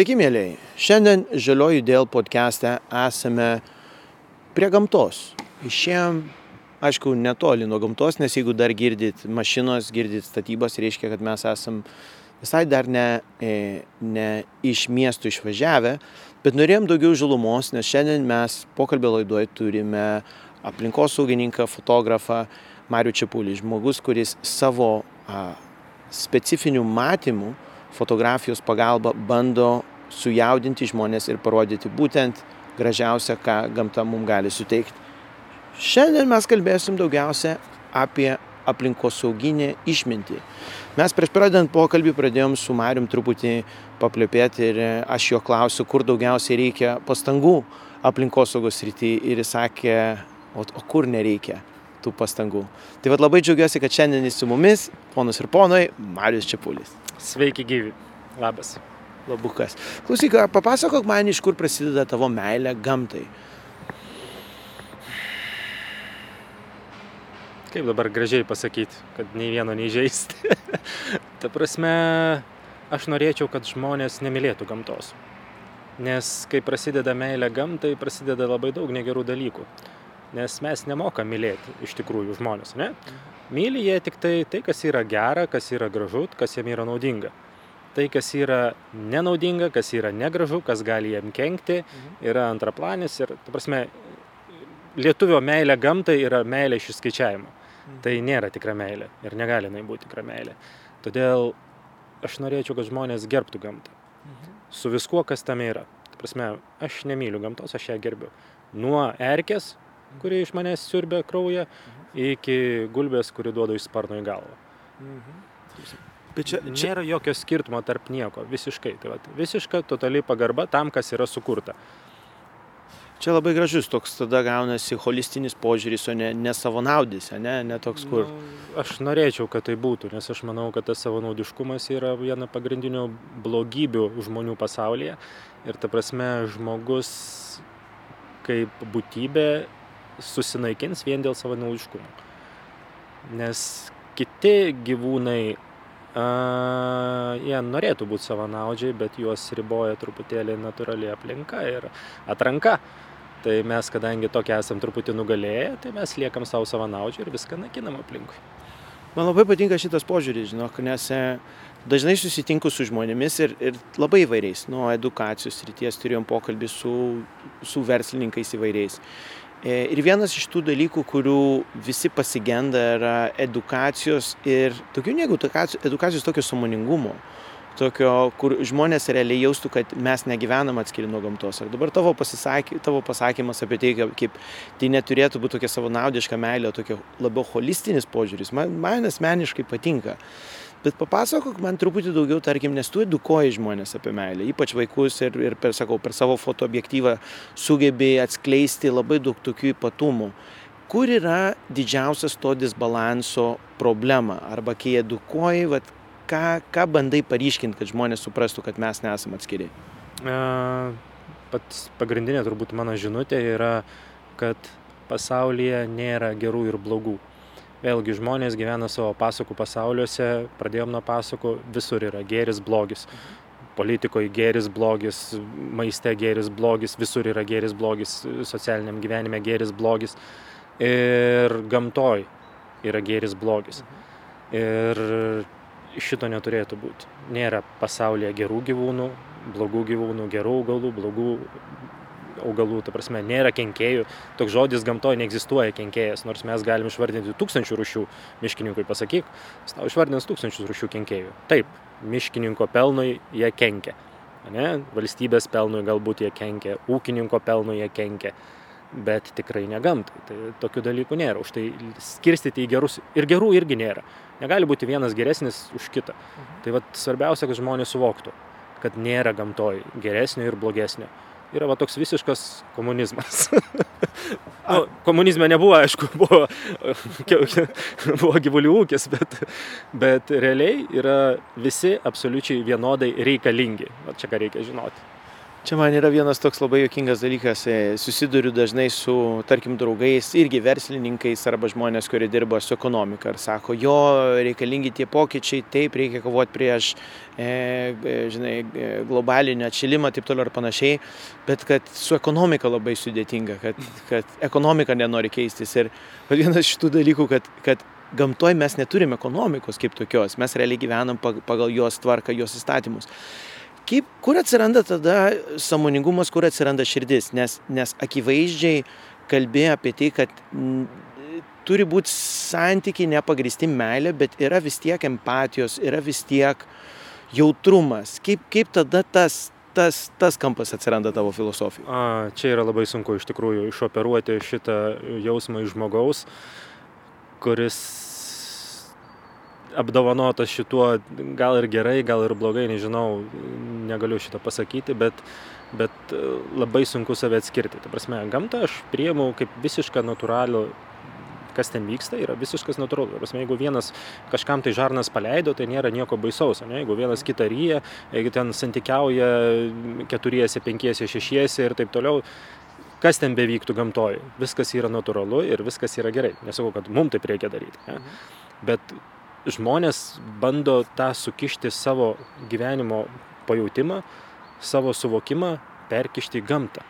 Sveiki, mėlyjei. Šiandien Žaliojų dėl podcast'e esame prie gamtos. Išėjom, aišku, netoli nuo gamtos, nes jeigu dar girdit mašinos, girdit statybos, reiškia, kad mes esam visai dar ne, e, ne iš miestų išvažiavę, bet norėjom daugiau žalumos, nes šiandien mes pokalbio laidoje turime aplinkosaugininką, fotografą Mariu Čiapulį, žmogus, kuris savo a, specifinių matymų fotografijos pagalba bando sujaudinti žmonės ir parodyti būtent gražiausia, ką gamta mums gali suteikti. Šiandien mes kalbėsim daugiausia apie aplinkosauginę išmintį. Mes prieš pradedant pokalbį pradėjom su Marium truputį paplėpėti ir aš jo klausiu, kur daugiausiai reikia pastangų aplinkosaugos rytį ir jis sakė, o, o kur nereikia tų pastangų. Tai vad labai džiaugiuosi, kad šiandien jis su mumis, ponas ir ponai, Marius Čiapulis. Sveiki gyvi. Labas. Labukas. Klausyk, papasakok man, iš kur prasideda tavo meilė gamtai. Kaip dabar gražiai pasakyti, kad nei vieno neįžeisti. Ta prasme, aš norėčiau, kad žmonės nemylėtų gamtos. Nes kai prasideda meilė gamtai, prasideda labai daug negerų dalykų. Nes mes nemokam mylėti iš tikrųjų žmonės, ne? Myli jie tik tai, tai, kas yra gera, kas yra gražu, kas jiem yra naudinga tai, kas yra nenaudinga, kas yra negražu, kas gali jam kenkti, mhm. yra antraplanis ir, ta prasme, lietuvio meilė gamtai yra meilė iš išskaičiavimo. Mhm. Tai nėra tikra meilė ir negali jinai būti tikra meilė. Todėl aš norėčiau, kad žmonės gerbtų gamtą. Mhm. Su viskuo, kas tam yra. Ta prasme, aš nemyliu gamtos, aš ją gerbiu. Nuo erkės, kuri iš manęs siurbia kraują, iki gulbės, kuri duoda iš sparno į galvą. Mhm. Bet čia, čia nėra jokio skirtumo tarp nieko, visiškai. Tai vat, visiška totali pagarba tam, kas yra sukurta. Čia labai gražus toks tada gaunasi holistinis požiūris, o ne, ne savanaudis, ne, ne toks kur. Nu, aš norėčiau, kad tai būtų, nes aš manau, kad tas savanaudiškumas yra viena pagrindinių blogybių žmonių pasaulyje. Ir ta prasme, žmogus kaip būtybė susinaikins vien dėl savanaudiškumo. Nes kiti gyvūnai a, jie norėtų būti savanaudžiai, bet juos riboja truputėlį natūrali aplinka ir atranka. Tai mes, kadangi tokia esam truputį nugalėję, tai mes liekam savo savanaudžiai ir viską nakinam aplinkui. Man labai patinka šitas požiūris, žinok, nes e, dažnai susitinku su žmonėmis ir, ir labai įvairiais. Nuo edukacijos ryties turėjom pokalbį su, su verslininkais įvairiais. E, ir vienas iš tų dalykų, kurių visi pasigenda, yra edukacijos ir tokių negu edukacijos tokio samoningumo, tokio, kur žmonės realiai jaustų, kad mes negyvenam atskiri nuo gamtos. Ar dabar tavo, pasisaky, tavo pasakymas apie tai, kaip tai neturėtų būti tokia savanaudiška meilė, tokia labiau holistinis požiūris, man, man asmeniškai patinka. Bet papasakok man truputį daugiau, tarkim, nes tu edukuoji žmonės apie meilę, ypač vaikus ir, ir per, sakau, per savo fotoobjektyvą sugebėjai atskleisti labai daug tokių ypatumų. Kur yra didžiausias to disbalanso problema? Arba kai edukuoji, vat, ką, ką bandai paryškinti, kad žmonės suprastų, kad mes nesame atskiri? Pats pagrindinė turbūt mano žinutė yra, kad pasaulyje nėra gerų ir blogų Vėlgi žmonės gyvena savo pasakų pasauliuose, pradėjom nuo pasakų, visur yra gėris, blogis. Politikoje gėris, blogis, maiste gėris, blogis, visur yra gėris, blogis, socialiniam gyvenime gėris, blogis. Ir gamtoj yra gėris, blogis. Ir šito neturėtų būti. Nėra pasaulyje gerų gyvūnų, blogų gyvūnų, gerų augalų, blogų augalų, ta prasme, nėra kenkėjų. Toks žodis gamtoje neegzistuoja kenkėjas, nors mes galim išvardinti tūkstančių rušių, miškininkui pasakyk, jis tau išvardins tūkstančius rušių kenkėjų. Taip, miškininko pelnui jie kenkia. Ne? Valstybės pelnui galbūt jie kenkia, ūkininko pelnui jie kenkia, bet tikrai ne gamtai. Tai tokių dalykų nėra. Už tai skirstyti į gerus ir gerų irgi nėra. Negali būti vienas geresnis už kitą. Mhm. Tai vat, svarbiausia, kad žmonės suvoktų, kad nėra gamtoj geresnio ir blogesnio yra va toks visiškas komunizmas. nu, komunizme nebuvo, aišku, buvo, buvo gyvulių ūkis, bet, bet realiai yra visi absoliučiai vienodai reikalingi. O čia ką reikia žinoti. Čia man yra vienas toks labai jokingas dalykas. E, susiduriu dažnai su, tarkim, draugais, irgi verslininkais arba žmonės, kurie dirba su ekonomika. Ir sako, jo, reikalingi tie pokyčiai, taip, reikia kovoti prieš, e, e žinai, e, globalinį atšilimą, taip toliau ir panašiai. Bet kad su ekonomika labai sudėtinga, kad, kad ekonomika nenori keistis. Ir vienas iš šitų dalykų, kad, kad gamtoje mes neturim ekonomikos kaip tokios, mes realiai gyvenam pagal jos tvarką, jos įstatymus kaip, kur atsiranda tada samoningumas, kur atsiranda širdis, nes, nes akivaizdžiai kalbėjo apie tai, kad m, turi būti santykiai nepagristi meilė, bet yra vis tiek empatijos, yra vis tiek jautrumas. Kaip, kaip tada tas, tas, tas kampas atsiranda tavo filosofijoje? A, čia yra labai sunku iš tikrųjų išoperuoti šitą jausmą iš žmogaus, kuris apdovanotas šituo gal ir gerai, gal ir blogai, nežinau, negaliu šito pasakyti, bet, bet e, labai sunku save atskirti. Ta prasme, gamtą aš priemu kaip visišką natūralų kas ten vyksta, yra visiškas natūralu. Prasme, jeigu vienas kažkam tai žarnas paleido, tai nėra nieko baisaus. Ne? Jeigu vienas kitą ryja, jeigu ten santykiauja keturiese, penkiese, šešiese ir taip toliau, kas ten bevyktų gamtoje, viskas yra natūralu ir viskas yra gerai. Nesakau, kad mums taip reikia daryti. Ne? Mhm. Bet žmonės bando tą sukišti savo gyvenimo pajūtimą, savo suvokimą, perkišti į gamtą.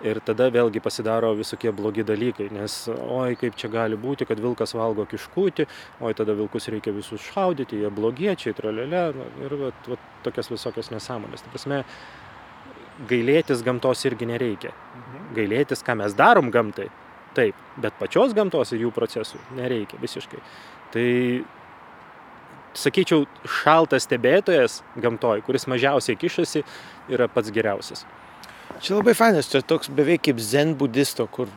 Ir tada vėlgi pasidaro visokie blogi dalykai, nes oi kaip čia gali būti, kad vilkas valgo kiškutį, oi tada vilkus reikia visus šaudyti, jie blogiečiai, tralelė, nu, ir vat, vat, tokias visokias nesąmonės. Tai prasme, gailėtis gamtos irgi nereikia. Mhm. Gailėtis, ką mes darom gamtai, taip, bet pačios gamtos ir jų procesų nereikia visiškai. Tai sakyčiau, šaltas stebėtojas gamtoj, kuris mažiausiai kišasi, yra pats geriausias. Čia labai fainas, čia toks beveik kaip zen budisto, kur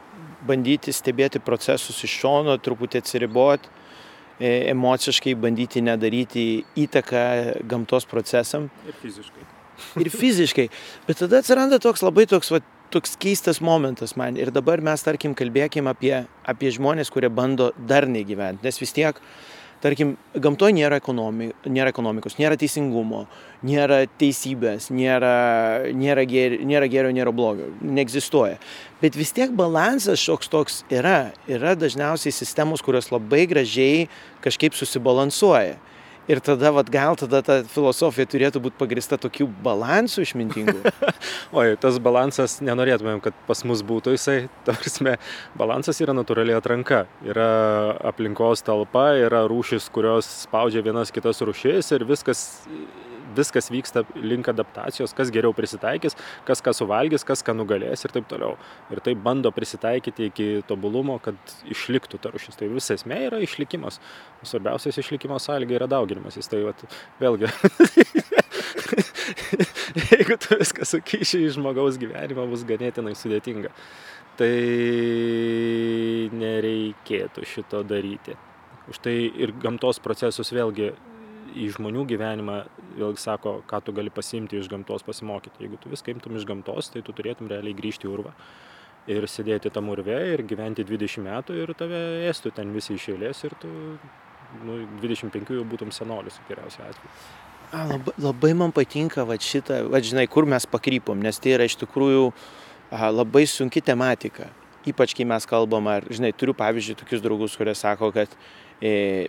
bandyti stebėti procesus iš šono, truputį atsiriboti, e, emociškai bandyti nedaryti įtaką gamtos procesam. Ir fiziškai. Ir fiziškai. Bet tada atsiranda toks labai toks, va, toks keistas momentas man. Ir dabar mes, tarkim, kalbėkim apie, apie žmonės, kurie bando darniai gyventi. Nes vis tiek, tarkim, gamtoje nėra, ekonomi, nėra ekonomikos, nėra teisingumo, nėra teisybės, nėra, nėra, gėrio, nėra gėrio, nėra blogio, neegzistuoja. Bet vis tiek balansas šioks toks yra. Yra dažniausiai sistemos, kurios labai gražiai kažkaip susibalansuoja. Ir tada, vat, gal tada ta filosofija turėtų būti pagrista tokių balansų išmintingų. Oi, tas balansas nenorėtumėm, kad pas mus būtų jisai. Tarsime, balansas yra natūraliai atranka. Yra aplinkos talpa, yra rūšis, kurios spaudžia vienas kitas rūšis ir viskas viskas vyksta link adaptacijos, kas geriau prisitaikys, kas ką suvalgys, kas ką nugalės ir taip toliau. Ir taip bando prisitaikyti iki tobulumo, kad išliktų ta rušis. Tai visa esmė yra išlikimas. Svarbiausias išlikimo sąlyga yra dauginimasis. Tai vat, vėlgi, jeigu tu viską sukyši į žmogaus gyvenimą, bus ganėtinai sudėtinga. Tai nereikėtų šito daryti. Už tai ir gamtos procesus vėlgi į žmonių gyvenimą vėlgi sako, ką tu gali pasimti iš gamtos pasimokyti. Jeigu tu viską imtum iš gamtos, tai tu turėtum realiai grįžti į urvą ir sėdėti tam urve ir gyventi 20 metų ir tave ėstų ten visi iš eilės ir tu nu, 25 jau būtum senolis geriausiu atveju. Labai, labai man patinka va šitą, va žinai, kur mes pakrypom, nes tai yra iš tikrųjų a, labai sunki tematika. Ypač kai mes kalbam, ar, žinai, turiu pavyzdžiui tokius draugus, kurie sako, kad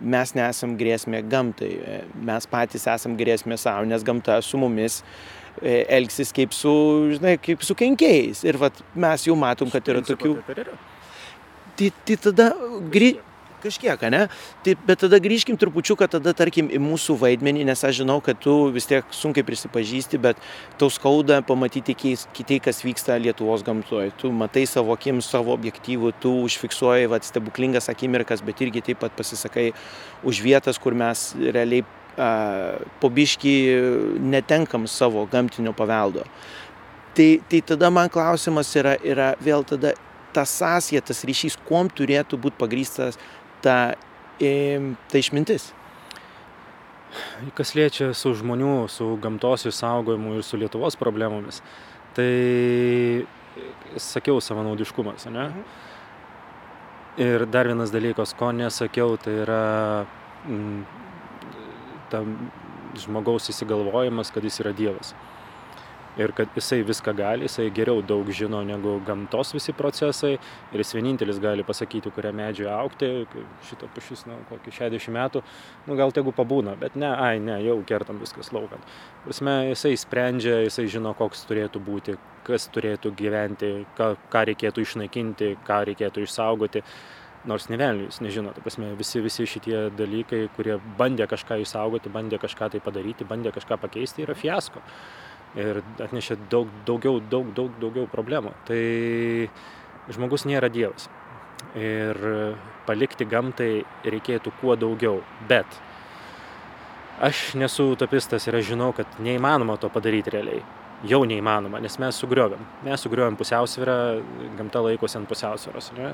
mes nesam grėsmė gamtai, e, mes patys esam grėsmė savo, nes gamta su mumis e, elgsis kaip su, žinai, kaip su kenkėjais. Ir vat, mes jau matom, kad yra tokių... Tai, tai tada grįžti kažkiek, ne? Tai, bet tada grįžkim trupučiuką tada, tarkim, į mūsų vaidmenį, nes aš žinau, kad tu vis tiek sunkiai prisipažįsti, bet tau skauda pamatyti kitai, kas vyksta Lietuvos gamtoje. Tu matai savo akim, savo objektyvų, tu užfiksuoji vat, stebuklingas akimirkas, bet irgi taip pat pasisakai už vietas, kur mes realiai a, pobiški netenkam savo gamtinio paveldo. Tai, tai tada man klausimas yra, yra vėl tada ta sąsaja, tas ryšys, kuom turėtų būti pagrystas ta, ta išmintis. Kas liečia su žmonių, su gamtos išsaugojimu ir su Lietuvos problemomis, tai sakiau savanaudiškumas, ne? Mhm. Ir dar vienas dalykas, ko nesakiau, tai yra m, mm, ta žmogaus įsigalvojimas, kad jis yra Dievas. Ir kad jisai viską gali, jisai geriau daug žino negu gamtos visi procesai ir jis vienintelis gali pasakyti, kurią medžiui aukti, šitą pušis, na, kokį 60 metų, nu, gal tegu pabūna, bet ne, ai, ne, jau kertam viskas laukant. Prasme, jisai sprendžia, jisai žino, koks turėtų būti, kas turėtų gyventi, ką, ką reikėtų išnaikinti, ką reikėtų išsaugoti nors nevelniui jis nežino, ta prasme, visi, visi šitie dalykai, kurie bandė kažką išsaugoti, bandė kažką tai padaryti, bandė kažką pakeisti, yra fiasko ir atnešė daug, daugiau, daug, daug, daugiau problemų. Tai žmogus nėra Dievas. Ir palikti gamtai reikėtų kuo daugiau. Bet aš nesu utopistas ir aš žinau, kad neįmanoma to padaryti realiai. Jau neįmanoma, nes mes sugriovėm. Mes sugriovėm pusiausvyrą, gamta laikosi ant pusiausvyros. Ne?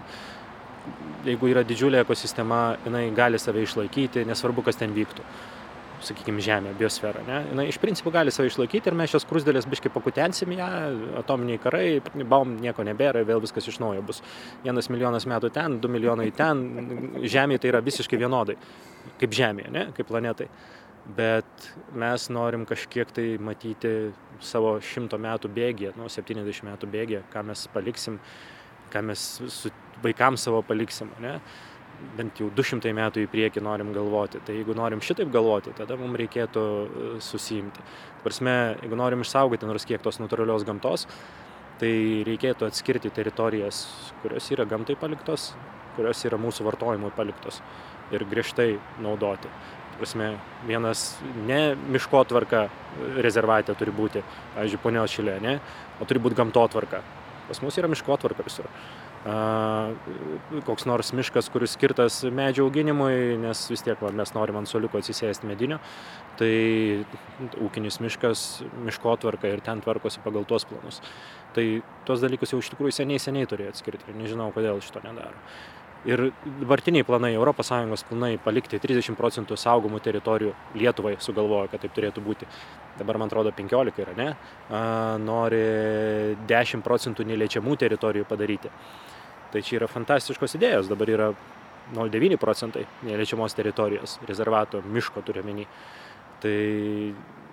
Jeigu yra didžiulė ekosistema, jinai gali save išlaikyti, nesvarbu, kas ten vyktų sakykime, Žemė, biosfera. Ne? Na, iš principo gali save išlaikyti ir mes šios krusdėlės biškai pakutensim ją, atominiai karai, baum nieko nebėra, vėl viskas iš naujo bus. Vienas milijonas metų ten, du milijonai ten, Žemė tai yra visiškai vienodai, kaip Žemė, ne? kaip planetai. Bet mes norim kažkiek tai matyti savo šimto metų bėgį, nu, 70 metų bėgį, ką mes paliksim, ką mes su vaikams savo paliksim. Ne? Bent jau 200 metų į priekį norim galvoti. Tai jeigu norim šitaip galvoti, tada mums reikėtų e, susijimti. Prasme, jeigu norim išsaugoti nors kiek tos natūralios gamtos, tai reikėtų atskirti teritorijas, kurios yra gamtai paliktos, kurios yra mūsų vartojimui paliktos ir griežtai naudoti. Prasme, vienas ne miškotvarka rezervatė turi būti, pavyzdžiui, ponios šilė, ne, o turi būti gamtotvarka. Pas mus yra miškotvarka visur koks nors miškas, kuris skirtas medžio auginimui, nes vis tiek va, mes norim ant soliuko atsisėsti medinio, tai ūkinis miškas, miškotvarka ir ten tvarkosi pagal tuos planus. Tai tuos dalykus jau iš tikrųjų seniai seniai turėjo atskirti ir nežinau, kodėl šito nedaro. Ir dabartiniai planai, ES planai palikti 30 procentų saugomų teritorijų Lietuvai sugalvojo, kad taip turėtų būti. Dabar man atrodo 15 yra, ne? A, nori 10 procentų neliečiamų teritorijų padaryti. Tai čia yra fantastiškos idėjos, dabar yra 0,9 procentai neliečiamos teritorijos, rezervato, miško turiuomenį. Tai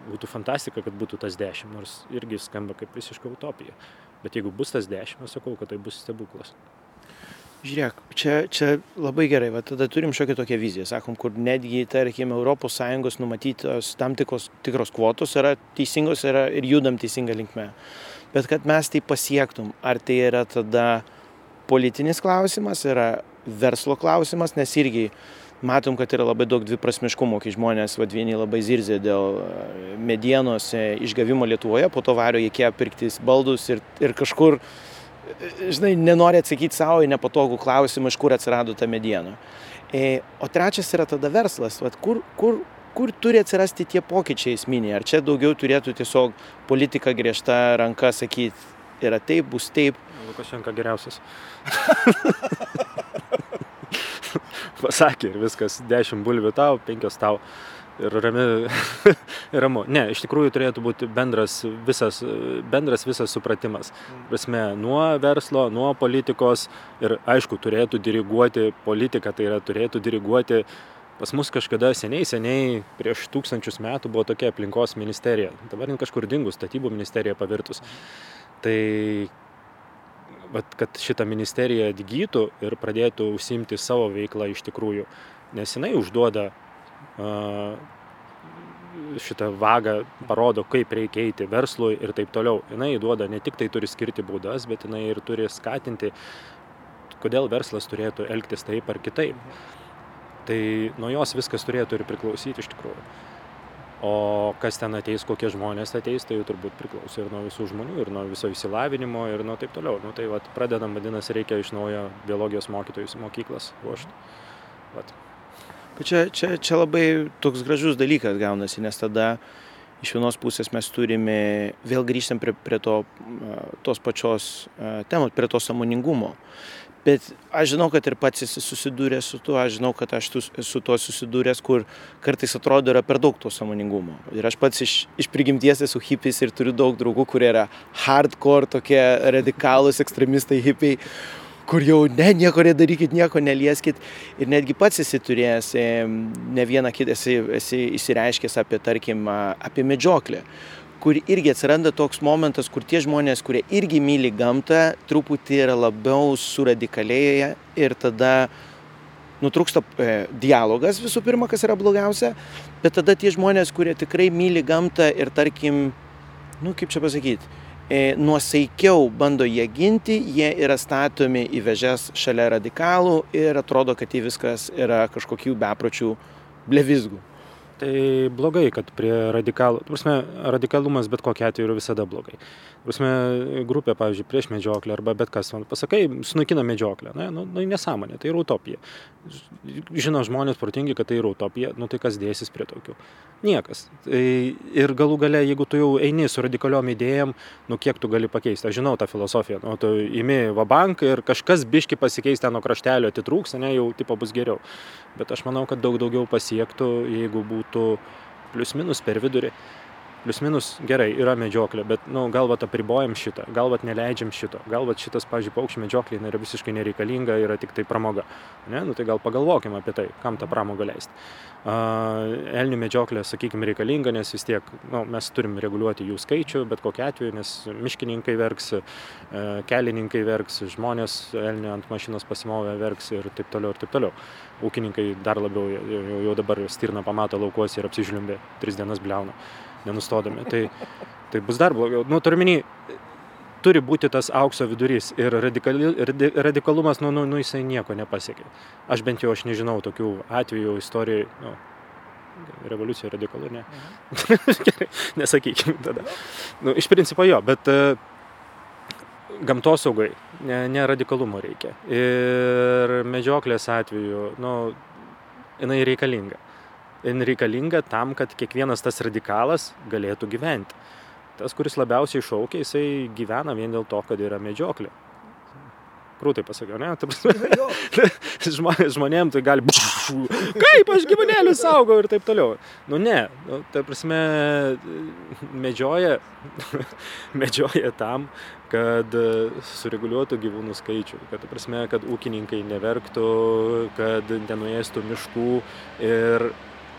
būtų fantastika, kad būtų tas 10, nors irgi skamba kaip visiška utopija. Bet jeigu bus tas 10, aš sakau, kad tai bus stebuklas. Žiūrėk, čia, čia labai gerai, va, tada turim šiokią tokią viziją, sakom, kur netgi, tarkim, ES numatytos tam tikros, tikros kvotos yra teisingos yra ir judam teisinga linkme. Bet kad mes tai pasiektum, ar tai yra tada politinis klausimas, yra verslo klausimas, nes irgi matom, kad yra labai daug dviprasmiškumo, kai žmonės vadvieni labai zirzė dėl e, medienos e, išgavimo Lietuvoje, po to vario Ikea pirktis baldus ir, ir kažkur, žinai, nenori atsakyti savo į nepatogų klausimą, iš kur atsirado ta mediena. E, o trečias yra tada verslas, vat, kur, kur, kur turi atsirasti tie pokyčiai esminiai. Ar čia daugiau turėtų tiesiog politika griežta ranka sakyti, yra taip, bus taip, Lukašenka geriausias. Pasakė ir viskas, 10 bulvių tau, 5 tau. Ir rami, ramu. Ne, iš tikrųjų turėtų būti bendras visas, bendras visas supratimas. Prasme, nuo verslo, nuo politikos ir aišku, turėtų diriguoti politika, tai yra turėtų diriguoti Pas mus kažkada seniai, seniai, prieš tūkstančius metų buvo tokia aplinkos ministerija. Dabar kažkur dingus, statybų ministerija pavirtus. Tai vat, kad šita ministerija atgytų ir pradėtų užsimti savo veiklą iš tikrųjų. Nes jinai užduoda šitą vagą, parodo, kaip reikia eiti verslui ir taip toliau. Jis duoda ne tik tai turi skirti baudas, bet jinai ir turi skatinti, kodėl verslas turėtų elgtis taip ar kitaip. Tai nuo jos viskas turėtų ir priklausyti iš tikrųjų. O kas ten ateis, kokie žmonės ateis, tai jau turbūt priklauso ir nuo visų žmonių, ir nuo viso įsilavinimo, ir nuo taip toliau. Nu, tai vat, pradedam, vadinasi, reikia iš naujo biologijos mokytojus mokyklas ruošti. Vat. Čia, čia, čia labai toks gražus dalykas gaunasi, nes tada iš vienos pusės mes turime, vėl grįžtam prie, prie to, tos pačios temos, prie to samoningumo. Bet aš žinau, kad ir pats esi susidūręs su tuo, aš žinau, kad aš su tuo susidūręs, kur kartais atrodo yra per daug to samoningumo. Ir aš pats iš, iš prigimties esu hipis ir turiu daug draugų, kurie yra hardcore, tokie radikalūs ekstremistai hipiai, kur jau ne, nieko nedarykit, nieko nelieskit. Ir netgi pats esi turėjęs ne vieną kitą, esi, esi įsireiškęs apie, tarkim, apie medžioklę kur irgi atsiranda toks momentas, kur tie žmonės, kurie irgi myli gamtą, truputį yra labiau suradikalėję ir tada nutrūksta e, dialogas visų pirma, kas yra blogiausia, bet tada tie žmonės, kurie tikrai myli gamtą ir tarkim, nu kaip čia pasakyti, nuosaikiau bando jie ginti, jie yra statomi į vežes šalia radikalų ir atrodo, kad tai viskas yra kažkokių bepročių blevizgų. Tai blogai, kad prie radikalų, prasme, radikalumas bet kokia atveju yra visada blogai. Prasme, grupė, pavyzdžiui, prieš medžioklę arba bet kas, man pasakai, sunaikina medžioklę, ne, nu, nu, nesąmonė, tai yra utopija. Žino žmonės protingi, kad tai yra utopija, nu tai kas dėsis prie tokių? Niekas. Tai ir galų gale, jeigu tu jau eini su radikaliom idėjom, nu kiek tu gali pakeisti. Aš žinau tą filosofiją, nu tu imi vabank ir kažkas biški pasikeis ten nuo kraštelio atitrūks, ne, jau tipo bus geriau. Bet aš manau, kad daug daugiau pasiektų, jeigu būtų plius minus per vidurį plius minus gerai yra medžioklė bet nu gal vat apribojam šitą gal vat neleidžiam šito gal vat šitas pavyzdžiui paukščių medžioklė yra visiškai nereikalinga yra tiktai pramoga ane nu tai gal pagalvokim apie tai kam tą pramogą leist. A elnių medžioklė sakykim reikalinga nes vis tiek nu mes turim reguliuoti jų skaičių bet kokiu atveju nes miškininkai verks e, kelininkai verks žmonės elnią ant mašinos pasimovę verks ir taip toliau ir taip toliau. Ūkininkai dar labiau jau, jau dabar stirną pamato laukuose ir apsižliumbė tris dienas bliauna nenustodami. Tai, tai bus dar blogiau. Nu, turiu minį, turi būti tas aukso vidurys ir radikali, radikalumas, nu, nu, nu, jisai nieko nepasiekė. Aš bent jau aš nežinau tokių atvejų istorijoje. Nu, revoliucija radikalu, ne. Mhm. Gerai, nesakykime tada. Nu, iš principo jo, bet uh, gamtosaugai ne, ne radikalumo reikia. Ir medžioklės atveju, nu, jinai reikalinga jin reikalinga tam, kad kiekvienas tas radikalas galėtų gyventi. Tas, kuris labiausiai šaukia, jisai gyvena vien dėl to, kad yra medžioklė. Krūtai pasakiau, ne? Žmonės, žmonėm tai gali būti, kaip aš gyvūnėlių saugau ir taip toliau. Nu ne, nu, ta prasme, medžioja, medžioja tam, kad sureguliuotų gyvūnų skaičių, kad, prasme, kad ūkininkai neverktų, kad nenuėstų miškų ir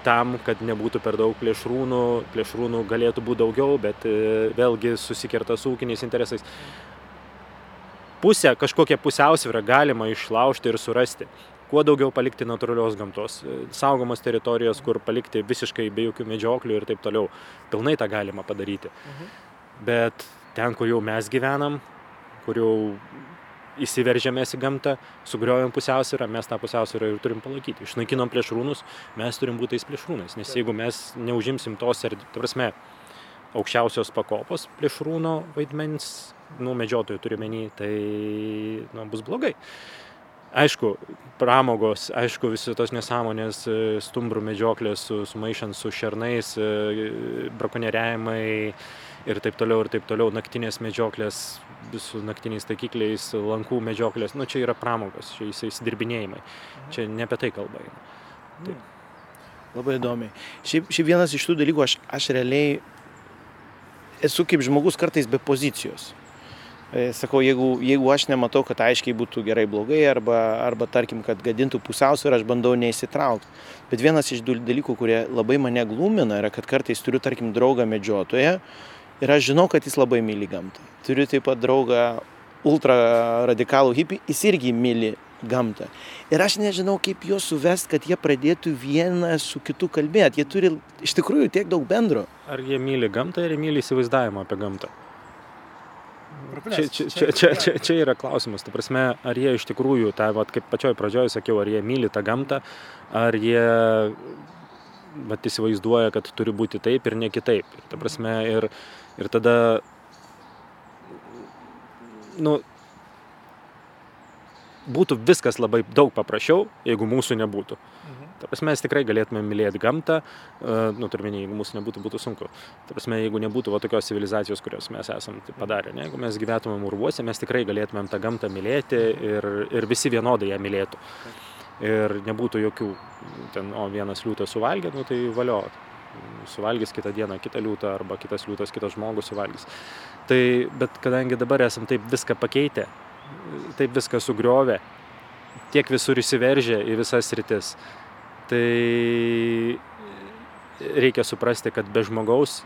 tam, kad nebūtų per daug plėšrūnų, plėšrūnų galėtų būti daugiau, bet e, vėlgi susikerta su ūkiniais interesais. Pusę, kažkokią pusiausvyrą galima išlaužti ir surasti. Kuo daugiau palikti natūralios gamtos, e, saugomos teritorijos, kur palikti visiškai be jokių medžioklių ir taip toliau. Pilnai tą galima padaryti. Mhm. Bet ten, kur jau mes gyvenam, kur jau įsiveržėm mes į gamtą, sugriovėm pusiausvyrą, mes tą pusiausvyrą ir turim palaikyti. Išnaikinom plėšrūnus, mes turim būti tais plėšrūnais, nes jeigu mes neužimsim tos, ir, ta prasme, aukščiausios pakopos plėšrūno vaidmens, nu, medžiotojų turiuomenį, tai nu, bus blogai. Aišku, pramogos, aišku, visi tos nesąmonės, stumbrų medžioklės, su, sumaišant su šernais, brakonieriavimai ir taip toliau, ir taip toliau, naktinės medžioklės, su naktiniais taikikliais, lankų medžioklės, nu čia yra pramogos, čia įsidirbinėjimai. Čia ne apie tai kalba eina. Tai. Labai įdomiai. Šiaip, šiaip vienas iš tų dalykų, aš, aš realiai esu kaip žmogus kartais be pozicijos. E, sakau, jeigu, jeigu aš nematau, kad aiškiai būtų gerai blogai, arba, arba tarkim, kad gadintų pusiausvyrą, aš bandau neįsitraukti. Bet vienas iš dalykų, kurie labai mane glumina, yra, kad kartais turiu, tarkim, draugą medžiotoją, ir aš žinau, kad jis labai myli gamtą. Turiu taip pat draugą ultra radikalų hipį, jis irgi myli gamtą. Ir aš nežinau, kaip juos suvest, kad jie pradėtų vieną su kitu kalbėti. Jie turi iš tikrųjų tiek daug bendro. Ar jie myli gamtą, ar jie myli įsivaizdavimą apie gamtą? Čia, čia, čia, čia, čia, čia yra klausimas. Tai prasme, ar jie iš tikrųjų, tai, vat, kaip pačioj pradžioj sakiau, ar jie myli tą gamtą, ar jie vat, įsivaizduoja, kad turi būti taip ir ne kitaip. Ta prasme, ir, Ir tada, nu, būtų viskas labai daug paprasčiau, jeigu mūsų nebūtų. Mhm. Ta prasme, mes tikrai galėtume mylėti gamtą, uh, nu, turminį, jeigu mūsų nebūtų, būtų sunku. Ta prasme, jeigu nebūtų va, tokios civilizacijos, kurios mes esame padarę, ne? jeigu mes gyventumėm urvuose, mes tikrai galėtumėm tą gamtą mylėti ir, ir visi vienodai ją mylėtų. Ir nebūtų jokių, ten, o vienas liūtas suvalgė, nu, tai valio, suvalgys kitą dieną kitą liūtą arba kitas liūtas kitas žmogus suvalgys. Tai, bet kadangi dabar esam taip viską pakeitę, taip viską sugriovę, tiek visur įsiveržę į visas rytis, tai reikia suprasti, kad be žmogaus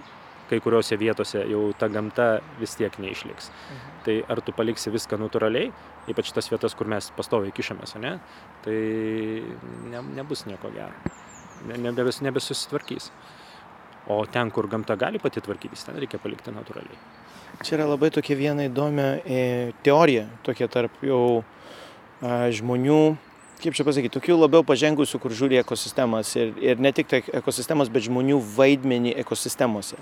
kai kuriuose vietose jau ta gamta vis tiek neišliks. Mhm. Tai ar tu paliksi viską natūraliai, ypač tas vietas, kur mes pastoviai kišamės, ne, tai ne, nebus nieko gero. Ne, nebes, nebesusitvarkys. O ten, kur gamta gali pati tvarkytis, ten reikia palikti natūraliai. Čia yra labai tokia viena įdomia e, teorija, tokia tarp jau a, žmonių, kaip čia pasakyti, tokių labiau pažengusių, kur žiūri ekosistemas ir, ir ne tik tai ekosistemas, bet žmonių vaidmenį ekosistemose.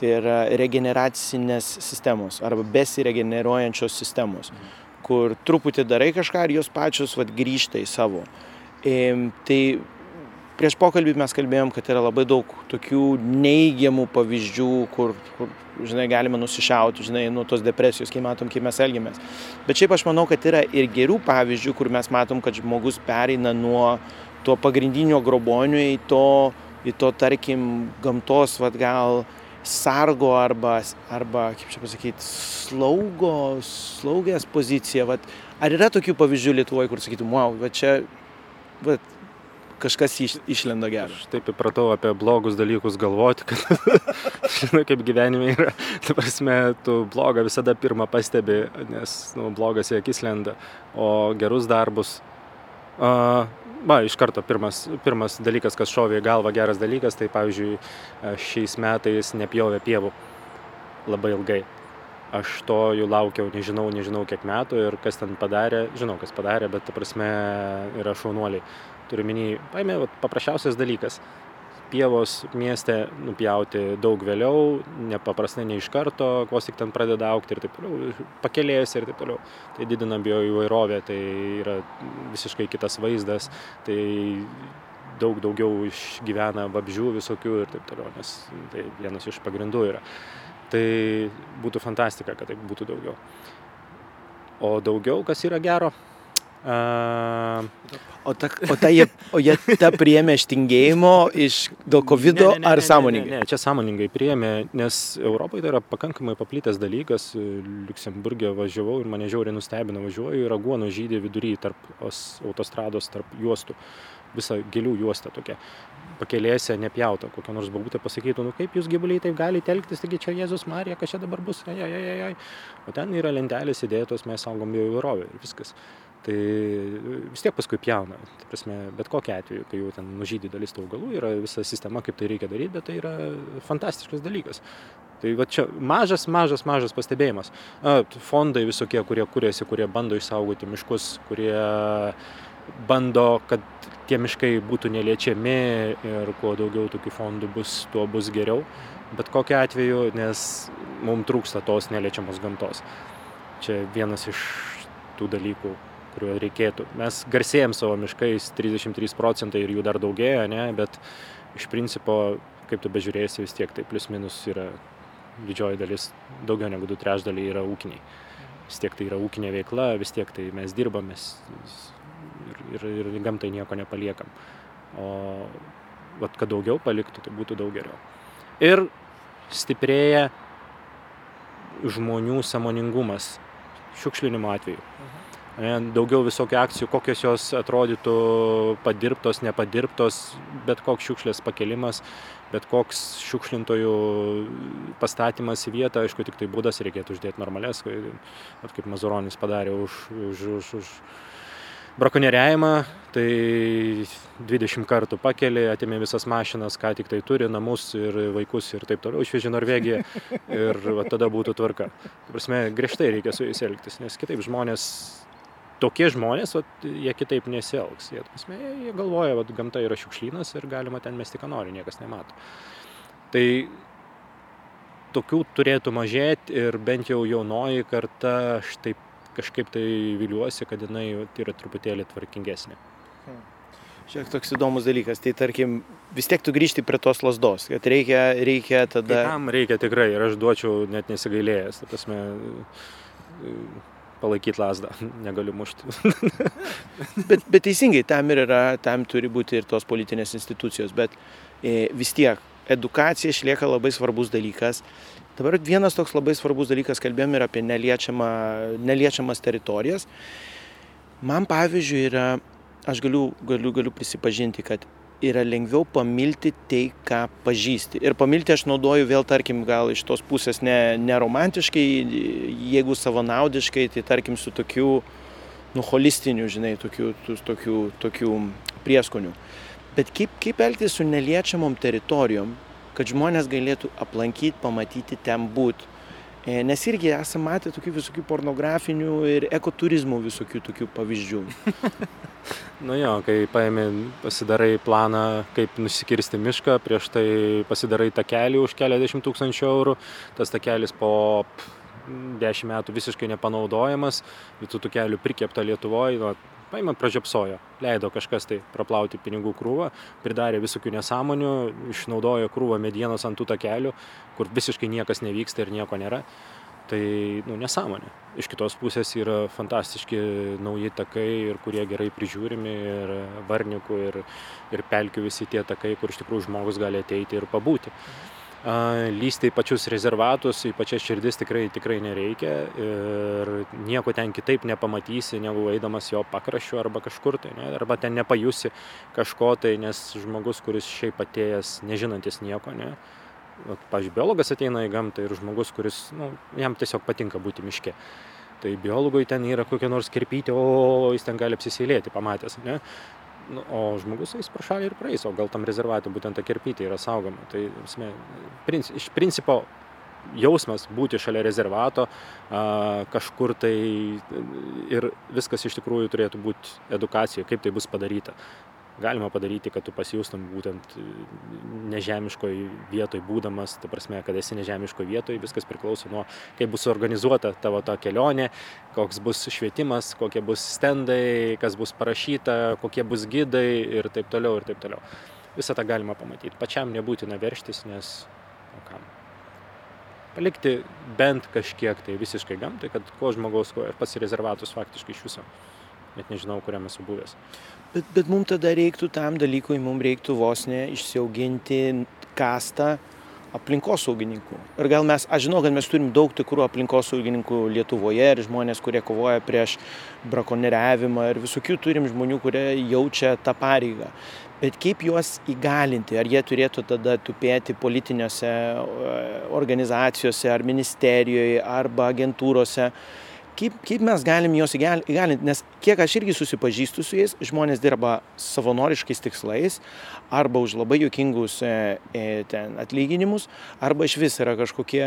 Tai yra regeneracinės sistemos arba besiregeneruojančios sistemos, kur truputį darai kažką ir jos pačios vat, grįžta į savo. E, tai prieš pokalbį mes kalbėjom, kad yra labai daug tokių neigiamų pavyzdžių, kur, kur žinai, galime nusišiauti, žinai, nuo tos depresijos, kai matom, kaip mes elgiamės. Bet šiaip aš manau, kad yra ir gerų pavyzdžių, kur mes matom, kad žmogus pereina nuo to pagrindinio grobonio į to, į to tarkim, gamtos, vad gal, sargo arba, arba kaip čia pasakyti, slaugo, slaugės poziciją. Vat, ar yra tokių pavyzdžių Lietuvoje, kur sakytum, wow, va čia, va, kažkas iš, išlenda geras. Aš taip įpratau apie blogus dalykus galvoti, kad žinai, kaip gyvenime yra. Ta prasme, tu blogą visada pirmą pastebi, nes nu, blogas į akis lenda, o gerus darbus. Uh, Va, iš karto pirmas, pirmas dalykas, kas šovė į galvą geras dalykas, tai pavyzdžiui, šiais metais nepjovė pievų labai ilgai. Aš to jų laukiau, nežinau, nežinau kiek metų ir kas ten padarė, žinau, kas padarė, bet ta prasme yra šaunuoliai turiu minį, paėmė vat, paprasčiausias dalykas. Pievos mieste nupjauti daug vėliau, nepaprastai ne iš karto, vos tik ten pradeda aukti ir taip toliau, pakelėjęs ir taip toliau. Tai didina bioįvairovę, tai yra visiškai kitas vaizdas, tai daug daugiau išgyvena vabžių visokių ir taip toliau, nes tai vienas iš pagrindų yra. Tai būtų fantastika, kad taip būtų daugiau. O daugiau, kas yra gero, Uh, o, ta, o, ta jie, o jie tą priėmė iš tingėjimo, iš dėl COVID ne, ne, ne, ar ne, sąmoningai? Ne, ne, čia sąmoningai priėmė, nes Europoje tai yra pakankamai paplitęs dalykas. Liuksemburgė važiavau ir mane žiauriai nustebino, važiuoju ir aguonų žydė vidury tarp autostrados, tarp juostų. Visa gėlių juosta tokia pakelėse nepjauta, kokia nors babutė pasakytų, nu kaip jūs gyvuliai taip galite elgtis, taigi čia Jėzus Marija, kas čia dabar bus, ai, ai, ai, ai. O ten yra lentelės įdėtos, mes saugom bioįvairovę ir viskas tai vis tiek paskui pjauna. Tai prasme, bet kokia atveju, kai jau ten nužydė dalis tų augalų, yra visa sistema, kaip tai reikia daryti, bet tai yra fantastiškas dalykas. Tai va čia mažas, mažas, mažas pastebėjimas. Fondai visokie, kurie kuriasi, kurie bando išsaugoti miškus, kurie bando, kad tie miškai būtų neliečiami ir kuo daugiau tokių fondų bus, tuo bus geriau. Bet kokiu atveju, nes mums trūksta tos neliečiamos gamtos. Čia vienas iš tų dalykų, kurio reikėtų. Mes garsėjom savo miškais 33 procentai ir jų dar daugėja, ne, bet iš principo, kaip tu bežiūrėsi, vis tiek tai plius minus yra didžioji dalis, daugiau negu du trešdaliai yra ūkiniai. Vis tiek tai yra ūkinė veikla, vis tiek tai mes dirbame ir, ir, ir gamtai nieko nepaliekam. O vat, kad daugiau paliktų, tai būtų daug geriau. Ir stiprėja žmonių samoningumas šiukšlinimo atveju. Mhm daugiau visokių akcijų, kokios jos atrodytų padirbtos, nepadirbtos, bet koks šiukšlės pakelimas, bet koks šiukšlintojų pastatymas į vietą, aišku, tik tai būdas reikėtų uždėti normales, kaip Mazuronis padarė už, už, už, už brakonieriavimą, tai 20 kartų pakeli, atėmė visas mašinas, ką tik tai turi, namus ir vaikus ir taip toliau, išvežė Norvegiją ir va, tada būtų tvarka. Prasme, griežtai reikia su jais elgtis, nes kitaip žmonės tokie žmonės, vat, jie kitaip nesielgs. Jie, prasme, jie galvoja, kad gamta yra šiukšlynas ir galima ten mesti, ką nori, niekas nemato. Tai tokių turėtų mažėti ir bent jau jaunoji karta, aš taip kažkaip tai viliuosi, kad jinai yra truputėlį tvarkingesnė. Hmm. Šiek toks įdomus dalykas, tai tarkim, vis tiek tu grįžti prie tos lasdos, kad reikia, reikia tada... Tam reikia tikrai ir aš duočiau net nesigailėjęs, ta prasme, palaikyti lasdą, negaliu mušti. bet, bet teisingai, tam ir yra, tam turi būti ir tos politinės institucijos, bet e, vis tiek edukacija išlieka labai svarbus dalykas. Dabar vienas toks labai svarbus dalykas, kalbėjome ir apie neliečiamą, neliečiamas teritorijas. Man pavyzdžiui yra, aš galiu, galiu, galiu prisipažinti, kad yra lengviau pamilti tai, ką pažįsti. Ir pamilti aš naudoju vėl, tarkim, gal iš tos pusės ne, neromantiškai, jeigu savanaudiškai, tai tarkim su tokiu, nu, holistiniu, žinai, tokiu, tokiu, tokiu prieskoniu. Bet kaip, kaip elgtis su neliečiamom teritorijom, kad žmonės galėtų aplankyti, pamatyti, ten būti. E, nes irgi esame matę tokių visokių pornografinių ir ekoturizmų visokių tokių pavyzdžių. nu jo, kai paėmė, pasidarai planą, kaip nusikirsti mišką, prieš tai pasidarai takelį už keliasdešimt tūkstančių eurų, tas takelis po 10 metų visiškai nepanaudojamas, tų takelių prikėpta Lietuvoje, nu, paima pražiopsojo. Leido kažkas tai praplauti pinigų krūvą pridarė visokių nesąmonių išnaudojo krūvą medienos ant tų takelių kur visiškai niekas nevyksta ir nieko nėra. Tai nu nesąmonė. Iš kitos pusės yra fantastiški nauji takai ir kurie gerai prižiūrimi ir varnikų ir ir pelkių visi tie takai kur iš tikrųjų žmogus gali ateiti ir pabūti lysti į pačius rezervatus, į pačias širdis tikrai, tikrai nereikia ir nieko ten kitaip nepamatysi, negu eidamas jo pakraščiu arba kažkur tai, ne, arba ten nepajusi kažko tai, nes žmogus, kuris šiaip atėjęs, nežinantis nieko, ne, pavyzdžiui, biologas ateina į gamtą ir žmogus, kuris, nu, jam tiesiog patinka būti miške. Tai biologui ten yra kokia nors kirpytė, o jis ten gali apsisilėti, pamatęs. Ne? Nu, o žmogus eis pro šalį ir praeis, o gal tam rezervatui būtent ta kerpytė yra saugoma. Tai esmė, princ, iš principo jausmas būti šalia rezervato a, kažkur tai ir viskas iš tikrųjų turėtų būti edukacija, kaip tai bus padaryta galima padaryti, kad tu pasijustum būtent nežemiškoj vietoj būdamas, ta prasme, kad esi nežemiškoj vietoj, viskas priklauso nuo, kaip bus organizuota tavo ta kelionė, koks bus švietimas, kokie bus stendai, kas bus parašyta, kokie bus gydai ir taip toliau ir taip toliau. Visą tą galima pamatyti. Pačiam nebūtina verštis, nes, o kam? Palikti bent kažkiek tai visiškai gamtai, kad kuo žmogaus, kuo ir pats rezervatus faktiškai iš viso. Net nežinau, kuriam esu buvęs. Bet, bet mums tada reiktų tam dalykui, mums reiktų vos ne išsiauginti kastą aplinkosaugininkų. Ir gal mes, aš žinau, kad mes turim daug tikrų aplinkosaugininkų Lietuvoje ir žmonės, kurie kovoja prieš brakonieriavimą ir visokių turim žmonių, kurie jaučia tą pareigą. Bet kaip juos įgalinti? Ar jie turėtų tada tupėti politinėse e, organizacijose, ar ministerijoje, arba agentūrose? Kaip, kaip mes galim juos įgalinti, nes kiek aš irgi susipažįstu su jais, žmonės dirba savanoriškais tikslais, arba už labai juokingus e, e, ten atlyginimus, arba iš vis yra kažkokie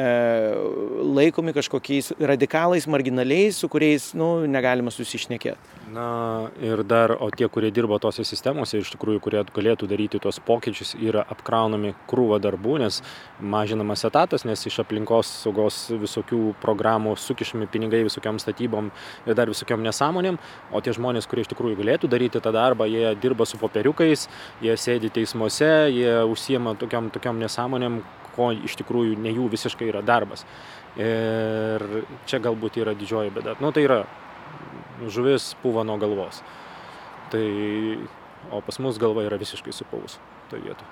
laikomi kažkokiais radikalais, marginaliais, su kuriais nu, negalima susišnekėti. Na ir dar, o tie, kurie dirba tose sistemose, iš tikrųjų, kurie galėtų daryti tuos pokyčius, yra apkraunami krūva darbų, nes mažinamas etatas, nes iš aplinkos saugos visokių programų sukišami pinigai visokiam statybom ir dar visokiam nesąmonėm, o tie žmonės, kurie iš tikrųjų galėtų daryti tą darbą, jie dirba su popieriukais, jie sėdi teismuose, jie užsiema tokiam, tokiam nesąmonėm, ko iš tikrųjų ne jų visiškai yra darbas. Ir čia galbūt yra didžioji bėda. Nu, tai yra žuvis puva nuo galvos. Tai, o pas mus galva yra visiškai supuvus toje vietoje.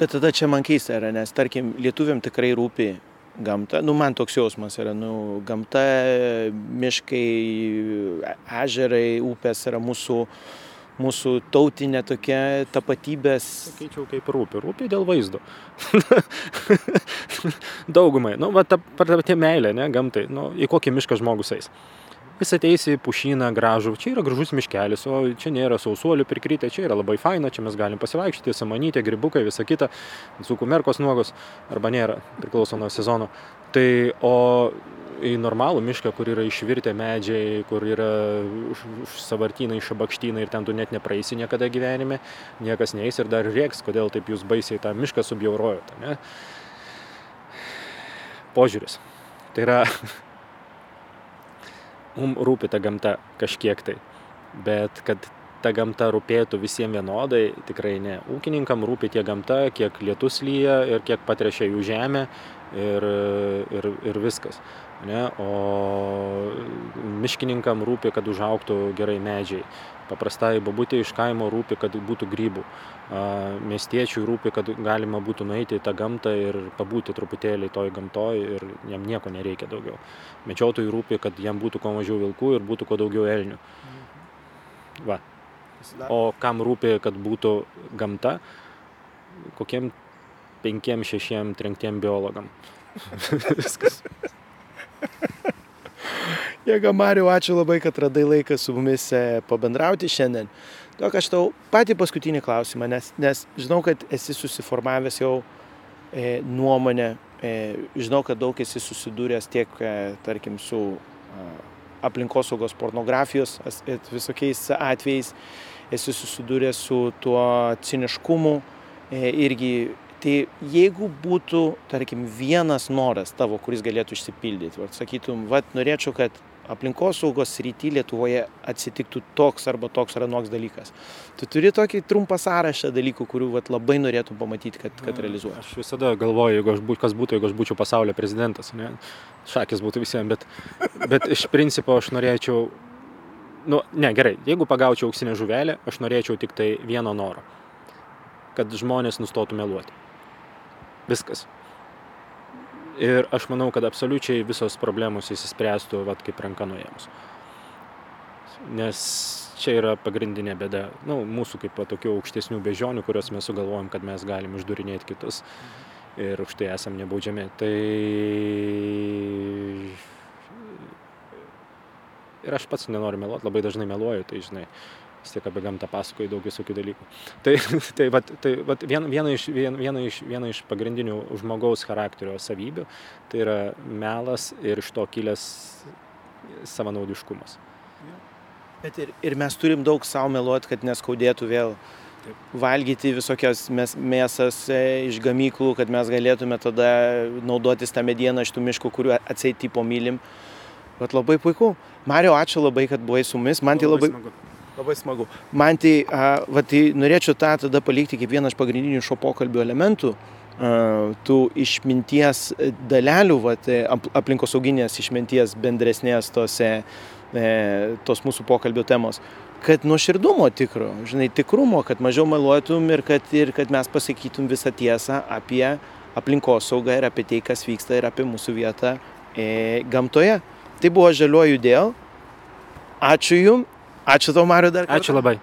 Bet tada čia man keista yra, nes tarkim, lietuviam tikrai rūpi gamta, nu man toks jausmas yra, nu gamta, miškai, ežerai, upės yra mūsų, mūsų tautinė tokia tapatybės. Sakyčiau, kaip rūpi. Rūpi dėl vaizdo. Daugumai. Nu, va, ta pati meilė, ne, gamtai. Nu, į kokį mišką žmogus eis jis ateis į pušyną gražų, čia yra gražus miškelis, o čia nėra sausuolių prikrytę, čia yra labai faina, čia mes galim pasivaikščioti, samanytė, gribukai, visa kita, dzukų merkos nuogos, arba nėra, priklauso nuo sezono. Tai o į normalų mišką, kur yra išvirtę medžiai, kur yra savartynai, šabakštynai ir ten tu net nepraeisi niekada gyvenime, niekas neįs ir dar rieks, kodėl taip jūs baisiai tą mišką subjaurojate. Ne? Požiūris. Tai yra mum rūpi ta gamta kažkiek tai. Bet kad ta gamta rūpėtų visiems vienodai, tikrai ne. Ūkininkam rūpi tiek gamta, kiek lietus lyja ir kiek patrešia jų žemė ir, ir, ir viskas. Ne? O miškininkam rūpi, kad užauktų gerai medžiai. Paprastai babutė iš kaimo rūpi, kad būtų grybų. Miestiečiui rūpi, kad galima būtų nueiti į tą gamtą ir pabūti truputėlį toj gamtoj ir jam nieko nereikia daugiau. Medžiotojui rūpi, kad jam būtų kuo mažiau vilkų ir būtų kuo daugiau elnių. Va. O kam rūpi, kad būtų gamta, kokiem penkiem, šešiem trenktiem biologam. Viskas. Jėga Mariu, ačiū labai, kad radai laiką su mumis e, pabendrauti šiandien. Tok aš tau patį paskutinį klausimą, nes, nes žinau, kad esi susiformavęs jau e, nuomonę, e, žinau, kad daug esi susidūręs tiek, e, tarkim, su e, aplinkosaugos pornografijos e, visokiais atvejais, esi susidūręs su tuo ciniškumu, e, irgi Tai jeigu būtų, tarkim, vienas noras tavo, kuris galėtų išsipildyti, va, sakytum, va, norėčiau, kad aplinkosaugos rytį Lietuvoje atsitiktų toks arba toks ar anoks dalykas. Tu turi tokį trumpą sąrašą dalykų, kurių vat, labai norėtum pamatyti, kad, kad realizuoji. Aš visada galvoju, jeigu aš bū, kas būtų, jeigu aš būčiau pasaulio prezidentas. Ne? Šakis būtų visiems, bet, bet iš principo aš norėčiau, nu, ne, gerai, jeigu pagaučiau auksinę žuvelę, aš norėčiau tik tai vieno noro. Kad žmonės nustotų meluoti. Viskas. Ir aš manau, kad absoliučiai visos problemos įsispręstų, vat, kaip ranka nuėmus. Nes čia yra pagrindinė bėda, nu, mūsų kaip tokių aukštesnių bežionių, kuriuos mes sugalvojam, kad mes galim išdurinėti kitus ir už tai esam nebaudžiami. Tai ir aš pats nenoriu meluoti, labai dažnai meluoju, tai žinai, vis tiek apie gamtą pasakoju daug visokių dalykų. Tai, tai, vat, tai vat vien, viena, iš, vien, viena, iš, viena iš pagrindinių žmogaus charakterio savybių tai yra melas ir iš to kilęs savanaudiškumas. Bet ir, ir mes turim daug savo meluoti, kad neskaudėtų vėl Taip. valgyti visokias mes, mėsas e, iš gamyklų, kad mes galėtume tada naudotis tą medieną iš tų miškų, kuriuo atseit tipo mylim. Bet labai puiku. Mario, ačiū labai, kad buvai su mumis. Man tai labai... Smagu. Labai smagu. Man tai, a, va, tai norėčiau tą tada palikti kaip vieną iš pagrindinių šio pokalbio elementų. A, tų išminties dalelių, va, tai aplinkosauginės išminties bendresnės tose, e, tos mūsų pokalbio temos kad nuoširdumo tikro, žinai, tikrumo, kad mažiau meluotum ir kad, ir kad mes pasakytum visą tiesą apie aplinkosaugą ir apie tai, kas vyksta ir apie mūsų vietą e, gamtoje. Tai buvo žaliuoju dėl. Ačiū Jums Ačiū tau, Mariu, dar kartą. Ačiū labai.